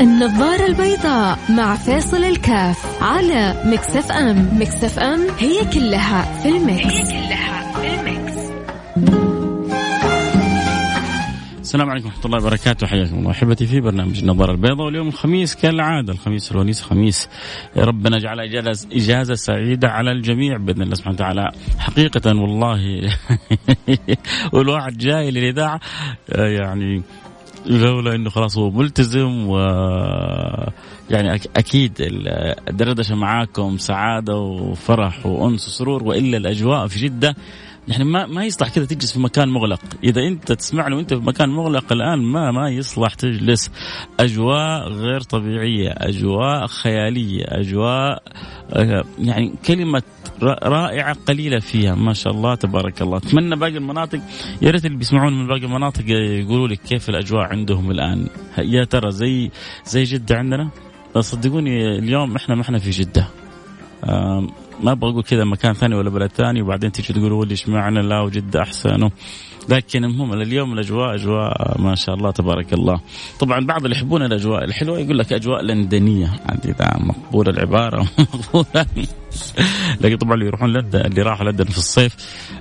النظارة البيضاء مع فيصل الكاف على Mix FM. Mix FM هي كلها في ال mix, هي كلها في ال mix. السلام عليكم ورحمة الله وبركاته. حياكم الله. أحبتي في برنامج النظارة البيضاء واليوم الخميس كالعادة. الخميس الونيس خميس يا رب نجعل إجازة, إجازة سعيدة على الجميع بإذن الله سبحانه وتعالى. حقيقة والله والواحد جاي للإذاعة يعني لولا إنه خلاص هو ملتزم و يعني أكيد الدردشة معاكم سعادة وفرح وأنس وسرور وإلا الأجواء في جدة يعني ما ما يصلح كذا تجلس في مكان مغلق، إذا أنت تسمعني وأنت في مكان مغلق الآن ما ما يصلح تجلس. أجواء غير طبيعية، أجواء خيالية، أجواء آه، يعني كلمة رائعة قليلة فيها. ما شاء الله تبارك الله، أتمنى باقي المناطق. يا ريت اللي بيسمعون من باقي المناطق يقولوا لي كيف الأجواء عندهم الآن، يا ترى زي زي جدة عندنا؟ صدقوني اليوم إحنا ما إحنا في جدة. ما أبغى أقول كذا مكان ثاني ولا بلد ثاني وبعدين تيجي تقولوا ليش معنى لا وجدة احسن لكن المهم اليوم الأجواء أجواء ما شاء الله تبارك الله. طبعا بعض اللي يحبون الأجواء الحلوة يقول لك أجواء لندنية. إذا مقبولة العبارة. مقبولة. لكن طبعا اللي يروحون لندن اللي راحوا لندن في الصيف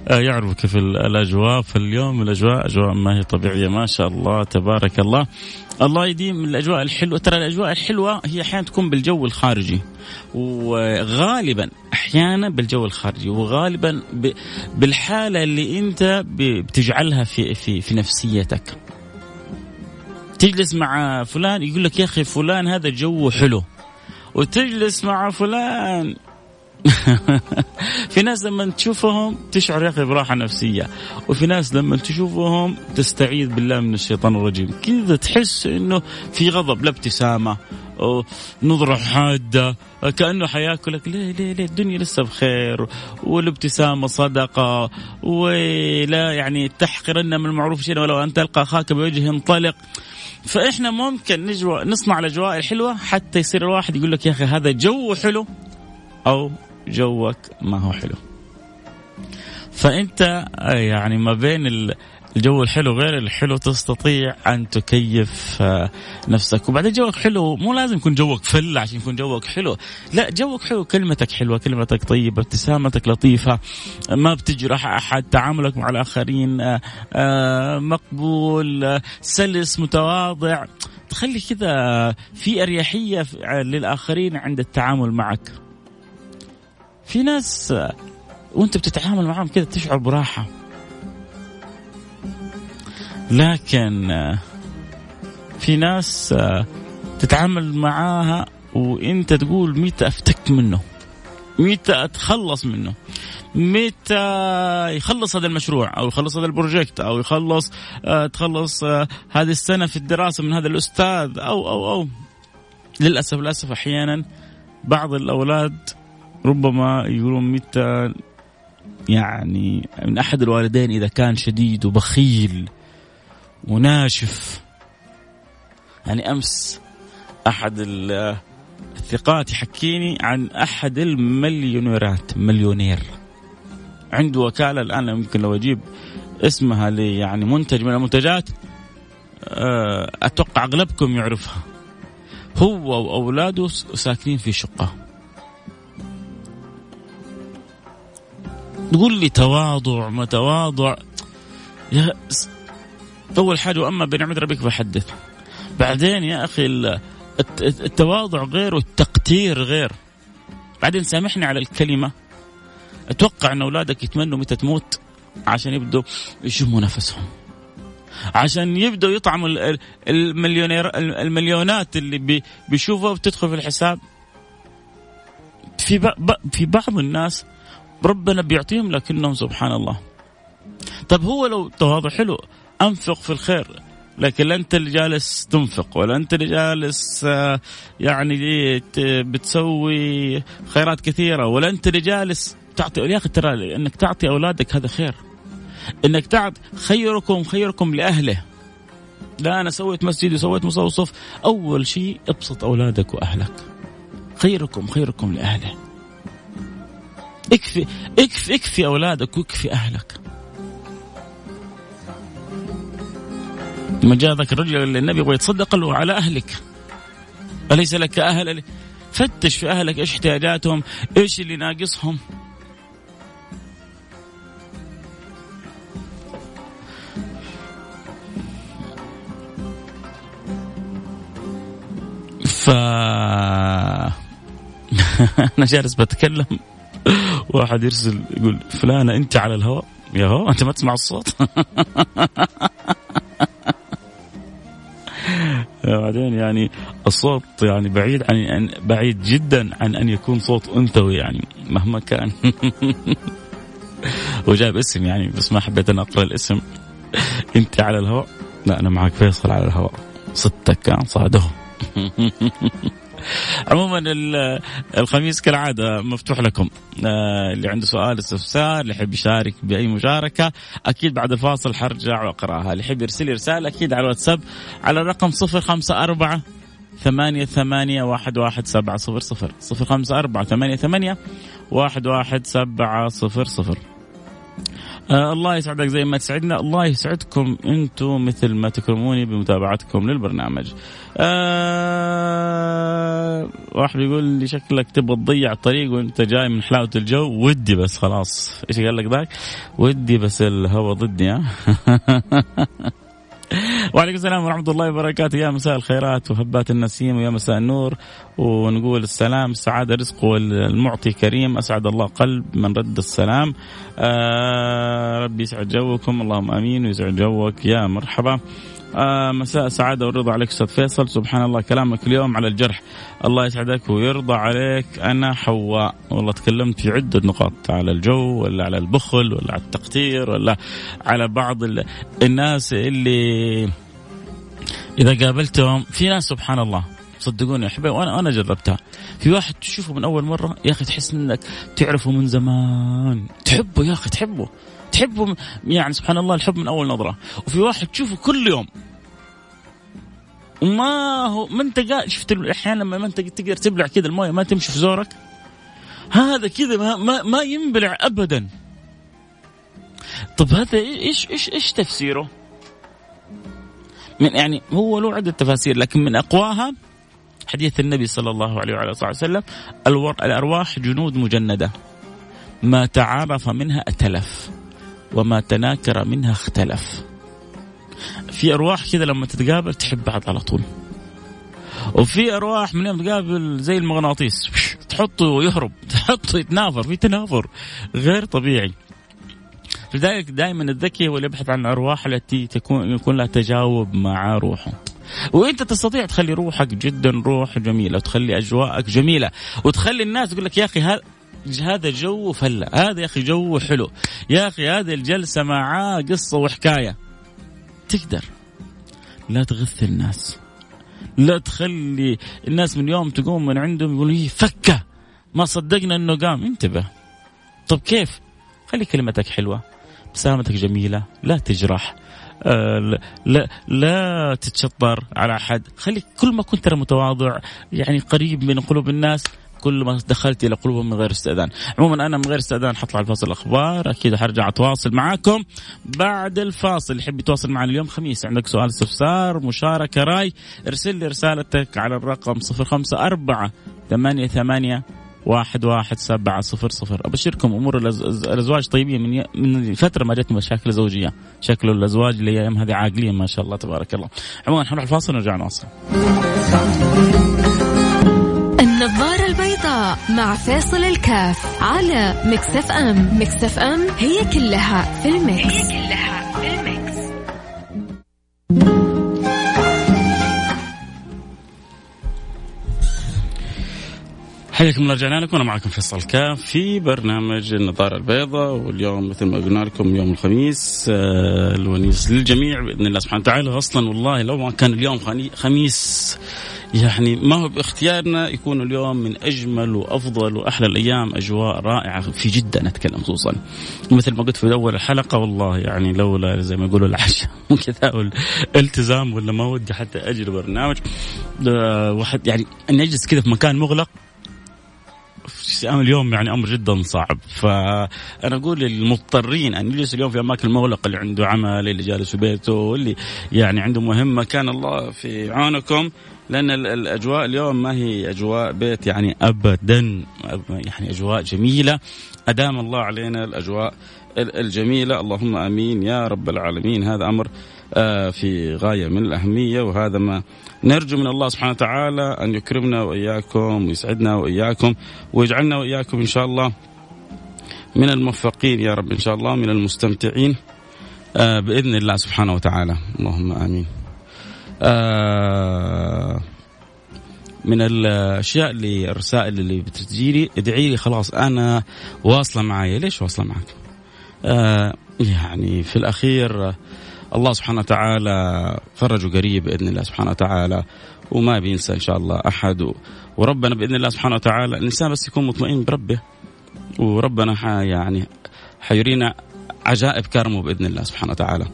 آه، يعرفوا كيف الأجواء. فاليوم الأجواء أجواء ما هي طبيعية ما شاء الله تبارك الله. الله يديم الأجواء الحلوة. ترى الأجواء الحلوة هي أحيانا تكون بالجو الخارجي وغالبا أحيانا بالجو الخارجي وغالبا بالحالة اللي أنت بتجعلها في في في نفسيتك. تجلس مع فلان يقول لك يا أخي فلان هذا جو حلو. وتجلس مع فلان في ناس لما تشوفهم تشعر يا أخي براحة نفسية وفي ناس لما تشوفهم تستعيذ بالله من الشيطان الرجيم. كذا تحس إنه في غضب لا ابتسامة نظرة حادة كأنه حياكلك ليه ليه ليه؟ الدنيا لسه بخير والابتسامة صدقة ولا يعني تحقرن من المعروف شيئا ولو أن تلقى أخاك بوجه طلق فإحنا ممكن نجو نصنع الأجواء الحلوة حتى يصير الواحد يقول لك يا أخي هذا جو حلو أو جوك ما هو حلو. فأنت يعني ما بين الجو الحلو غير الحلو تستطيع أن تكيف آه، نفسك. وبعدين جوك حلو مو لازم يكون جوك فل عشان يكون جوك حلو. لا جوك حلو كلمتك حلوة كلمتك طيبة ابتسامتك لطيفة ما بتجرح أحد تعاملك مع الآخرين آه، آه، مقبول سلس متواضع. تخلي كذا في أريحية للآخرين عند التعامل معك. في ناس وانت بتتعامل معهم كذا تشعر براحة. لكن في ناس تتعامل معاها وانت تقول متى افتك منه؟ متى اتخلص منه؟ متى يخلص هذا المشروع أو يخلص هذا البروجكت أو يخلص تخلص هذه السنة في الدراسة من هذا الأستاذ أو أو أو. للاسف للأسف أحيانا بعض الأولاد ربما يقولون متى يعني من أحد الوالدين إذا كان شديد وبخيل وناشف. يعني أمس أحد الثقات يحكيني عن أحد المليونيرات مليونير. عنده وكالة الآن يمكن لو أجيب اسمها لي يعني منتج من المنتجات آه، أتوقع أغلبكم يعرفها. هو وأولاده ساكنين في شقة. تقول لي تواضع ما تواضع. يا أول حاجة وأما بنعمه ربك فحدث بعدين يا أخي التواضع غير والتقتير غير. بعدين سامحني على الكلمة. أتوقع أن أولادك يتمنوا متى تموت؟ عشان يبدوا يشموا نفسهم. عشان يبدوا يطعموا المليونير المليونات اللي بيشوفها بتدخل في الحساب. في في بعض الناس ربنا بيعطيهم لكنهم سبحان الله. طب هو لو تواضع حلو. أنفق في الخير لكن لا انت اللي جالس تنفق ولا انت اللي جالس آه، يعني بتسوي خيرات كثيرة ولا انت اللي جالس تعطي يا أخي ترى إنك تعطي أولادك هذا خير. إنك تعطي خيركم خيركم لأهله. لا أنا سويت مسجد وسويت مصوصف. أول شيء ابسط أولادك وأهلك. خيركم خيركم لأهله. اكفي اكفي اكفي أولادك واكفي أهلك. لما جاء ذاك الرجل اللي النبي يبغى يتصدق له على أهلك. أليس لك أهل؟ فتش في أهلك إيش احتياجاتهم؟ إيش اللي ناقصهم؟ ف أنا جالس بتكلم. واحد يرسل يقول فلانة أنت على الهواء؟ يا هو أنت ما تسمع الصوت. بعدين يعني الصوت يعني بعيد عن بعيد جدا عن أن يكون صوت أنثوي يعني مهما كان. وجايب اسم يعني بس ما حبيت أنا اقرا الاسم. أنت على الهواء؟ لا أنا معك فيصل على الهواء. صدتك كان صاده عموما الخميس كالعادة مفتوح لكم. آه، اللي عنده سؤال استفسار اللي يحب يشارك بأي مشاركة أكيد بعد الفاصل حرجع وأقرأها. اللي يحب يرسل لي رسالة أكيد على الواتساب على الرقم 054 ثمانية ثمانية واحد واحد سبعة صفر صفر. صفر خمسة أربعة ثمانية ثمانية واحد واحد سبعة صفر صفر. آه الله يسعدك زي ما تسعدنا. الله يسعدكم. أنتم مثل ما تكرموني بمتابعتكم للبرنامج. آه واحد يقول لي شكلك تبغى تضيع الطريق وانت جاي من حلاوة الجو. ودي بس خلاص. إيش قال لك ذاك؟ ودي بس الهواء ضدي ها؟ وعليكم السلام ورحمة الله وبركاته. يا مساء الخيرات وهبات النسيم ويا مساء النور. ونقول السلام السعادة رزق والمعطي كريم. أسعد الله قلب من رد السلام. آه ربي يسعد جوكم. اللهم آمين ويسعد جوك. يا مرحبا. آه مساء سعادة والرضا عليك أستاذ فيصل. سبحان الله كلامك اليوم على الجرح. الله يسعدك ويرضى عليك. أنا حواء. والله تكلمت في عدة نقاط على الجو ولا على البخل ولا على التقتير ولا على بعض الناس اللي إذا قابلتهم. في ناس سبحان الله صدقوني يا احبائي وأنا أنا جربتها. في واحد تشوفه من أول مرة يا أخي تحس إنك تعرفه من زمان. تحبه يا أخي تحبه. تحبه يعني سبحان الله الحب من أول نظرة. وفي واحد تشوفه كل يوم. وما هو ما أنت شفت أحيانا لما ما أنت تقدر تبلع كذا الموية ما تمشي في زورك؟ هذا كذا ما, ما, ما ينبلع ابدا. طب هذا إيش إيش إيش تفسيره؟ من يعني هو له عدة تفاسير لكن من أقواها حديث النبي صلى الله عليه وعلى اله وسلم الأرواح جنود مجندة. ما تعارف منها اتلف وما تناكر منها اختلف. في أرواح كذا لما تتقابل تحب بعض على طول. وفي أرواح من يوم تقابل زي المغناطيس تحطه يهرب تحطه يتنافر في تنافر غير طبيعي. لذلك دائما الذكي هو اللي يبحث عن الأرواح التي تكون يكون لها تجاوب مع روحه. وانت تستطيع تخلي روحك جدا روح جميلة وتخلي أجواءك جميلة وتخلي الناس تقول لك يا أخي هذا هذا جو فلة هذا يا أخي جو حلو يا أخي هذه الجلسة معاه قصة وحكاية. تقدر. لا تغث الناس. لا تخلي الناس من يوم تقوم من عندهم يقولوا هي فكة. ما صدقنا إنه قام. انتبه. طب كيف؟ خلي كلمتك حلوة ابتسامتك جميلة لا تجرح. لا لا تتشطر على أحد. خلي كل ما كنت متواضع يعني قريب من قلوب الناس كل ما دخلت إلى قلوبهم من غير استئذان. عموما أنا من غير استئذان حطلع الفاصل الأخبار أكيد حرجع أتواصل معاكم. بعد الفاصل يحب يتواصل معنا اليوم خميس عندك سؤال استفسار مشاركة رأي ارسل لي رسالتك على الرقم 054 ثمانية ثمانية واحد واحد سبعة صفر صفر. أبشركم أمور الأزواج طيبين. من, من فترة ما جت مشاكل زوجية. شكل الأزواج اللي الأيام هذه عاقلين ما شاء الله تبارك الله. عموما حنروح الفاصل ونرجع نواصل. النظارة البيضاء مع فيصل الكاف على Mix FM Mix FM هي كلها في ال mix, هي كلها في ال mix. حياكم الله رجعنا لكم أنا معكم فيصل كاف في برنامج النظارة البيضاء واليوم مثل ما قلنا لكم يوم الخميس آه الونيس للجميع بإذن الله سبحانه وتعالى. أصلا والله لو ما كان اليوم خميس يعني ما هو باختيارنا يكون اليوم من أجمل وأفضل وأحلى الأيام أجواء رائعة في جده نتكلم خصوصا. مثل ما قلت في أول الحلقة والله يعني لولا زي ما يقولوا العشاء وكذا والالتزام ولا ما ودي حتى اجري برنامج واحد يعني اني اجلس كذا في مكان مغلق الصيام اليوم يعني أمر جدا صعب. فأنا أقول للمضطرين ان يجلسوا اليوم في أماكن المغلقة اللي عنده عمل اللي جالس في بيته واللي يعني عنده مهمة كان الله في عونكم. لأن الأجواء اليوم ما هي أجواء بيت يعني ابدا يعني أجواء جميلة. أدام الله علينا الأجواء الجميلة اللهم آمين يا رب العالمين. هذا أمر في غاية من الأهمية وهذا ما نرجو من الله سبحانه وتعالى أن يكرمنا وإياكم ويسعدنا وإياكم ويجعلنا وإياكم إن شاء الله من الموفقين يا رب إن شاء الله من المستمتعين آه، بإذن الله سبحانه وتعالى اللهم آمين. آه، من الأشياء اللي الرسائل اللي بتجيلي ادعي لي خلاص أنا واصلة معي ليش واصلة معك؟ آه يعني في الأخير الله سبحانه وتعالى فرجه قريب بإذن الله سبحانه وتعالى وما بينسى إن شاء الله أحد وربنا بإذن الله سبحانه وتعالى الإنسان بس يكون مطمئن بربه وربنا يعني حيرينا عجائب كرمه بإذن الله سبحانه وتعالى.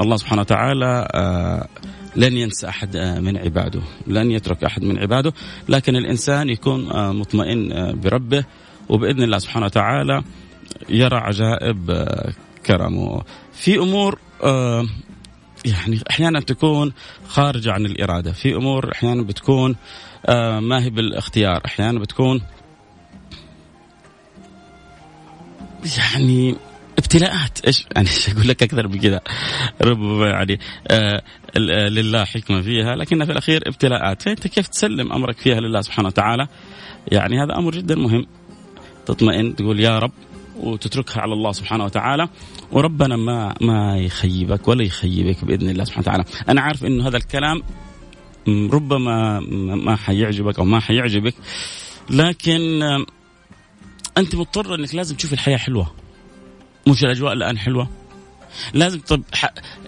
الله سبحانه وتعالى آه لن ينسى أحد آه، من عباده، لن يترك أحد من عباده، لكن الإنسان يكون آه، مطمئن آه، بربه وبإذن الله سبحانه وتعالى يرى عجائب كرمه. في أمور يعني أحيانا تكون خارجه عن الإرادة، في أمور أحيانا بتكون ما هي بالاختيار، أحيانا بتكون يعني ابتلاءات. إيش؟ يعني إيش أقول لك أكثر من كذا؟ ربما يعني آه لله حكمة فيها. لكن في الأخير ابتلاءات. فأنت كيف تسلم أمرك فيها لله سبحانه وتعالى؟ يعني هذا أمر جدا مهم. تطمئن تقول يا رب وتتركها على الله سبحانه وتعالى. وربنا ما ما يخيبك ولا يخيبك بإذن الله سبحانه وتعالى. أنا عارف إنه هذا الكلام ربما ما حيعجبك أو ما حيعجبك لكن أنت مضطر إنك لازم تشوف الحياة حلوة. مش الأجواء الآن حلوة. لازم طب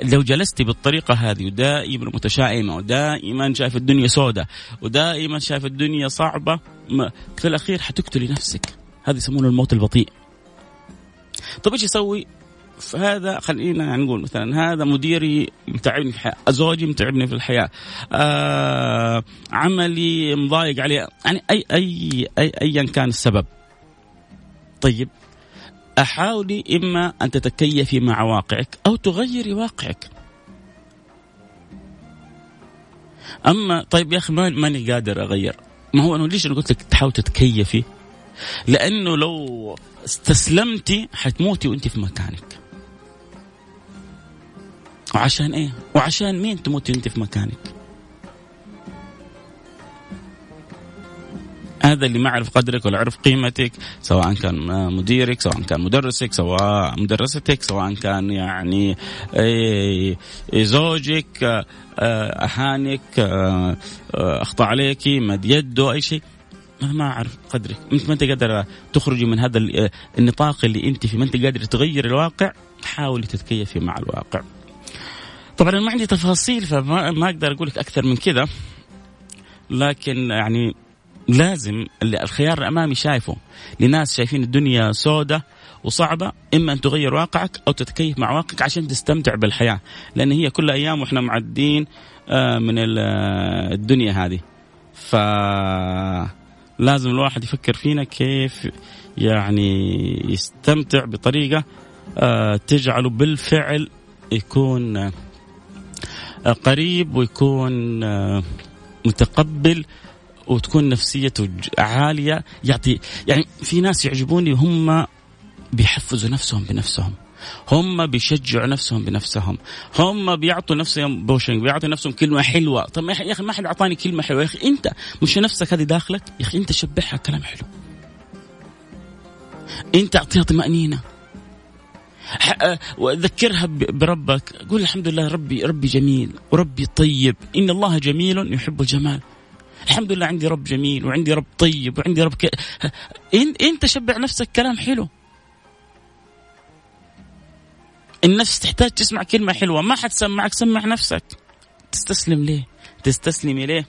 لو جلستي بالطريقة هذه ودائما متشائمة ودائما شايف الدنيا سوداء ودائما شايف الدنيا صعبة في الأخير حتقتلي نفسك. هذا يسمونه الموت البطيء. طب إيش يسوي؟ فهذا خلينا نقول مثلا هذا مديري متعبني في الحياة، زوجي متعبني في الحياة، آه عملي مضايق عليه، يعني اي اي اي ايا كان السبب. طيب أحاولي إما أن تتكيفي مع واقعك أو تغيري واقعك. أما طيب يا أخي ماني قادر أغير. ما هو أنا ليش أنا قلت لك تحاول تتكيفي؟ لأنه لو استسلمتي حتموتي وأنت في مكانك. وعشان إيه؟ وعشان مين تموتي وأنت في مكانك؟ هذا اللي ما عرف قدرك ولا عرف قيمتك سواء كان مديرك سواء كان مدرسك سواء مدرستك سواء كان يعني زوجك آه، أهانك آه، آه، أخطأ عليك مد يده أي شيء. ما أعرف قدرك أنت ما أنت قادر تخرجي من هذا النطاق اللي أنت فيه. ما أنت قادر تغير الواقع. حاولي تتكيفي مع الواقع. طبعا أنا ما عندي تفاصيل فما ما أقدر أقول لك أكثر من كذا. لكن يعني لازم الخيار الأمامي شايفه. لناس شايفين الدنيا سودة وصعبة إما أن تغير واقعك أو تتكيف مع واقعك عشان تستمتع بالحياة. لأن هي كل أيام وإحنا معدين آه، من آه، الدنيا هذه. ف لازم الواحد يفكر فينا كيف يعني يستمتع بطريقة آه، تجعله بالفعل يكون قريب ويكون متقبل وتكون نفسيته عالية يعطي يعني في ناس يعجبوني هم بيحفزوا نفسهم بنفسهم. هم بيشجعوا نفسهم بنفسهم. هم بيعطوا نفسهم بوشنج بيعطوا نفسهم كلمة حلوة. طب يا أخي ما حد أعطاني كلمة حلوة. يا أخي أنت مش نفسك هذه داخلك يا أخي أنت شبعها كلام حلو. أنت أعطيها طمأنينة. أه، وذكرها بربك. قول الحمد لله ربي ربي جميل وربي طيب. إن الله جميل يحب الجمال. الحمد لله عندي رب جميل وعندي رب طيب وعندي رب ك... انت شبع نفسك كلام حلو. النفس تحتاج تسمع كلمة حلوة. ما حد سمعك سمع نفسك. تستسلم ليه؟ تستسلمي ليه؟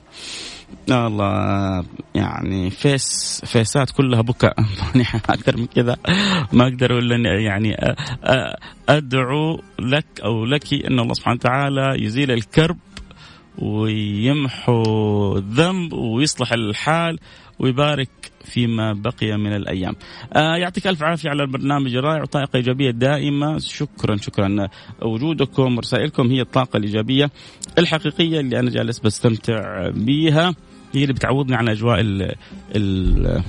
يا الله يعني فيس فيسات كلها بكاء أكثر من كذا. ما أقدر الا يعني أدعو لك أو لك إن الله سبحانه وتعالى يزيل الكرب ويمحو الذنب ويصلح الحال ويبارك فيما بقي من الأيام. آه يعطيك ألف عافية على البرنامج الرائع وطاقة إيجابية دائمة، شكرا شكرا وجودكم ورسائلكم هي الطاقة الإيجابية الحقيقية اللي أنا جالس بستمتع بيها. هي اللي بتعوضني عن أجواء ال ال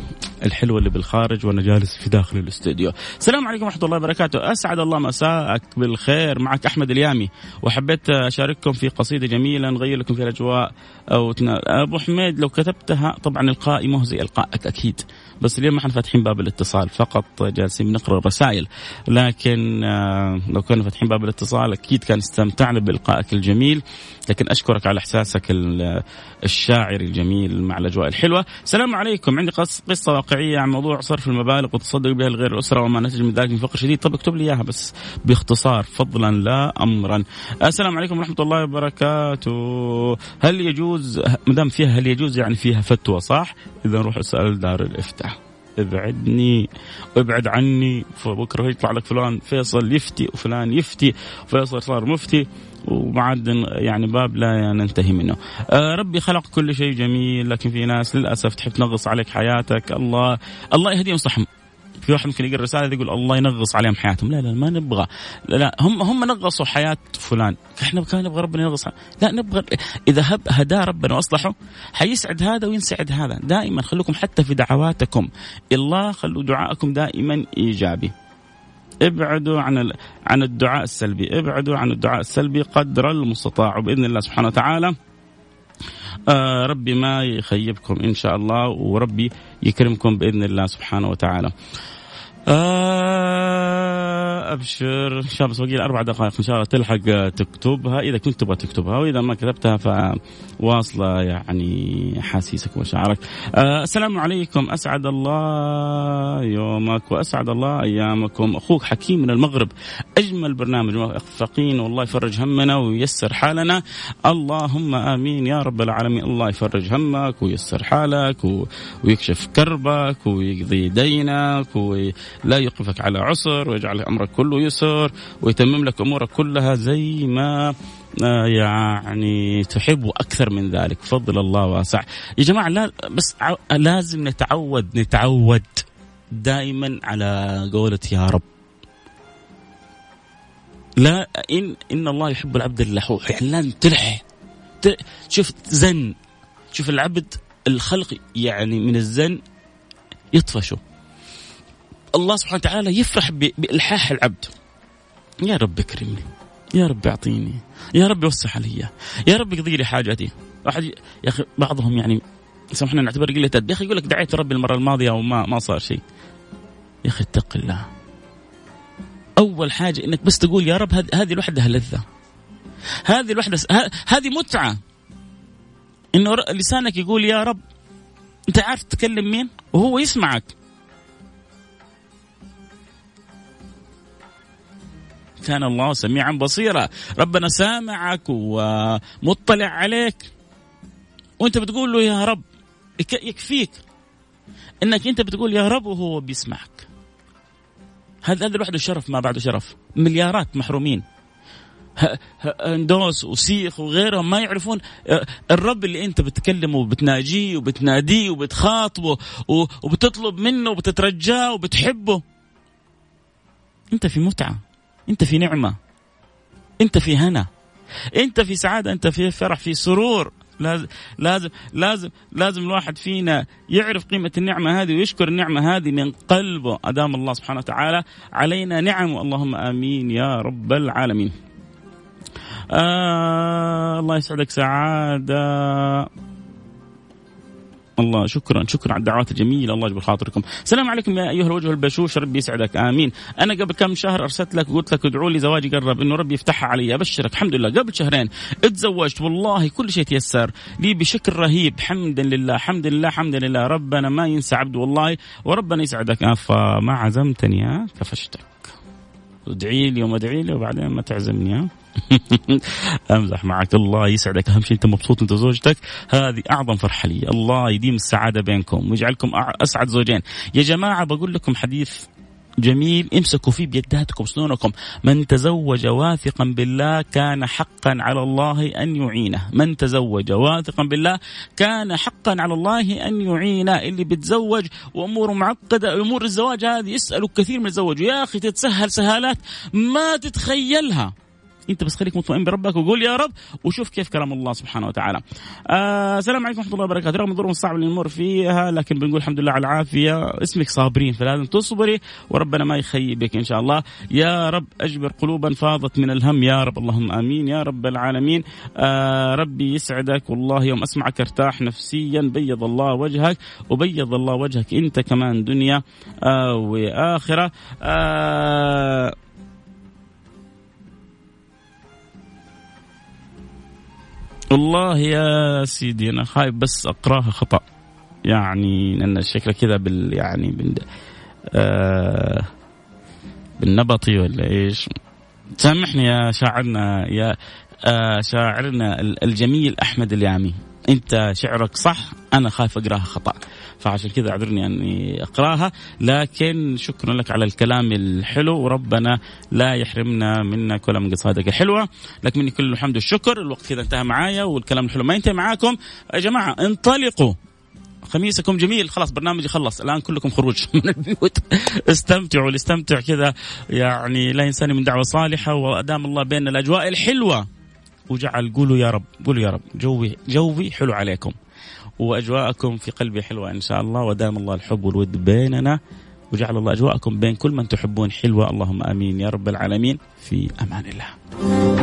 الحلوة اللي بالخارج وأنا جالس في داخل الاستوديو. السلام عليكم ورحمة الله وبركاته، أسعد الله مساءك بالخير. معك أحمد اليامي. وحبيت أشارككم في قصيدة جميلة نغير لكم في الأجواء أو أبو حميد لو كتبتها طبعا إلقائي مو زي إلقائك أكيد. بس اليوم ما إحنا فاتحين باب الاتصال فقط جالسين بنقرأ الرسائل لكن آه، لو كنا فاتحين باب الاتصال أكيد كان استمتعنا بلقائك الجميل. لكن أشكرك على إحساسك الشاعري الجميل مع الأجواء الحلوة. السلام عليكم. عندي قصة واقعية عن موضوع صرف المبالغ وتصدق بها لغير الأسرة وما نتج من ذلك من فقر شديد. طب اكتب لي إياها بس باختصار فضلا لا امرا. السلام عليكم ورحمة الله وبركاته. هل يجوز ما دام فيها هل يجوز يعني فيها فتوى صح؟ إذا نروح اسال دار الافتاء ابعدني وابعد عني فبكره يطلع لك فلان فيصل يفتي وفلان يفتي وفيصل صار مفتي وبعد يعني باب لا ننتهي منه. آه ربي خلق كل شيء جميل لكن في ناس للأسف تحب تنغص عليك حياتك. الله الله يهديهم صحهم في واحد ممكن يقرأ الرساله يقول الله ينغص عليهم حياتهم. لا لا ما نبغى. لا, لا هم هم نغصوا حياة فلان. إحنا كان نبغى ربنا ينغص. لا نبغى إذا هب هداه ربنا وأصلحه حيسعد هذا وينسعد هذا. دائما خلوكم حتى في دعواتكم. الله خلوا دعاءكم دائما إيجابي. ابعدوا عن عن الدعاء السلبي. ابعدوا عن الدعاء السلبي قدر المستطاع وباذن الله سبحانه وتعالى. آه ربي ما يخيبكم إن شاء الله وربي يكرمكم بإذن الله سبحانه وتعالى. آه أبشر. إن شاء الله أربع دقائق. إن شاء الله تلحق تكتبها. إذا كنت تبغى تكتبها وإذا ما كتبتها فواصلة يعني احاسيسك ومشاعرك. آه السلام عليكم. أسعد الله يومك وأسعد الله أيامكم. أخوك حكيم من المغرب. أجمل برنامج موفقين والله يفرج همنا وييسر حالنا. اللهم آمين يا رب العالمين. الله يفرج همك وييسر حالك ويكشف كربك ويقضي دينك وي لا يوقفك على عسر ويجعل أمرك كله يسر ويتمم لك أمورك كلها زي ما آه، يعني تحب وأكثر من ذلك. فضل الله واسع. يا جماعة لا بس لازم نتعود نتعود دائما على قولة يا رب. لا إن إن الله يحب العبد اللحوح. يعني لازم تلح شوف زن. شوف العبد الخلق يعني من الزن يطفشه. الله سبحانه وتعالى يفرح بإلحاح العبد. يا رب اكرمني. يا رب أعطيني. يا رب وسع علي. يا رب اقضي لي حاجتي واحد يا أخي بعضهم يعني سامحنا نعتبر قلة ادب يا أخي يقول لك دعيت ربي المرة الماضية وما ما صار شيء. يا أخي اتق الله. أول حاجة إنك بس تقول يا رب هذه لوحدها لذه هذه الوحدة هذه متعة. إنه لسانك يقول يا رب أنت عارف تكلم مين؟ وهو يسمعك. كان الله سميعا بصيرا. ربنا سامعك ومطلع عليك. وانت بتقول له يا رب يكفيك. إنك أنت بتقول يا رب وهو بيسمعك. هذا هذا لوحده شرف ما بعده شرف. مليارات محرومين. اندوس وسيخ وغيرهم ما يعرفون. الرب اللي أنت بتكلمه وبتناجيه وبتناديه وبتخاطبه وبتطلب منه وبتترجاه وبتحبه. أنت في متعة. انت في نعمة. انت في هنا. انت في سعادة انت في فرح في سرور. لازم لازم لازم لازم الواحد فينا يعرف قيمة النعمة هذه ويشكر النعمة هذه من قلبه. أدام الله سبحانه وتعالى علينا نعم اللهم آمين يا رب العالمين. آه الله يسعدك. سعادة. الله شكرا شكرا على الدعوات الجميلة. الله يجبر خاطركم. السلام عليكم يا أيها الوجه البشوش. ربي يسعدك. آمين. أنا قبل كم شهر أرسلت لك وقلت لك ادعوا لي زواجي قرب إنه ربي يفتحها علي. أبشرك. الحمد لله. قبل شهرين اتزوجت. والله كل شيء تيسر. لي بشكل رهيب. حمدا لله. حمد لله. حمدا لله. ربنا ما ينسى عبده والله وربنا يسعدك. فما عزمتني كفشتك. ادعي لي وما ادعي لي وبعدين ما تعزمني ها؟ امزح معك. الله يسعدك. أهم شيء أنت مبسوط أنت وزوجتك. هذه أعظم فرحه لي الله يديم السعادة بينكم ويجعلكم أسعد زوجين. يا جماعة بقول لكم حديث جميل. امسكوا فيه بيداتكم سنونكم. من تزوج واثقا بالله كان حقا على الله أن يعينه. من تزوج واثقا بالله كان حقا على الله أن يعينه. اللي بيتزوج وأموره معقدة أمور الزواج هذه يسألوا كثير من الزواج. يا أخي تتسهل سهالات ما تتخيلها. انت بس خليك مطمئن بربك وقول يا رب وشوف كيف كرم الله سبحانه وتعالى. آه السلام عليكم ورحمة الله وبركاته، رغم الظروف الصعبه اللي نمر فيها لكن بنقول الحمد لله على العافية، اسمك صابرين فلازم تصبري وربنا ما يخيبك إن شاء الله، يا رب أجبر قلوبا فاضت من الهم. يا رب اللهم آمين. يا رب العالمين، آه ربي يسعدك والله يوم أسمعك أرتاح نفسيا. بيض الله وجهك وبيض الله وجهك. أنت كمان دنيا آه وآخرة. آه والله يا سيدي أنا خايف بس أقرأها خطأ. يعني لأن شكلها كذا بال يعني بال آه بالنبطي ولا إيش؟ سامحني يا شاعرنا يا آه شاعرنا الجميل أحمد اليامي. أنت شعرك صح؟ أنا خايف أقراها خطأ. فعشان كذا أعذرني أني أقراها. لكن شكرا لك على الكلام الحلو. وربنا لا يحرمنا منك ولا من قصادك الحلوه لك مني كل الحمد والشكر. الوقت كذا انتهى معايا والكلام الحلو ما ينتهي معاكم. يا جماعة انطلقوا. خميسكم جميل. خلاص برنامجي خلص. الآن كلكم خروج من البيوت. استمتعوا استمتع كذا. يعني لا ينساني من دعوة صالحة. وأدام الله بين الأجواء الحلوة. وجعل قولوا يا رب قولوا يا رب جوي جوي حلو عليكم. وأجواءكم في قلبي حلوة إن شاء الله ودام الله الحب والود بيننا وجعل الله أجواءكم بين كل من تحبون حلوة اللهم آمين يا رب العالمين في أمان الله.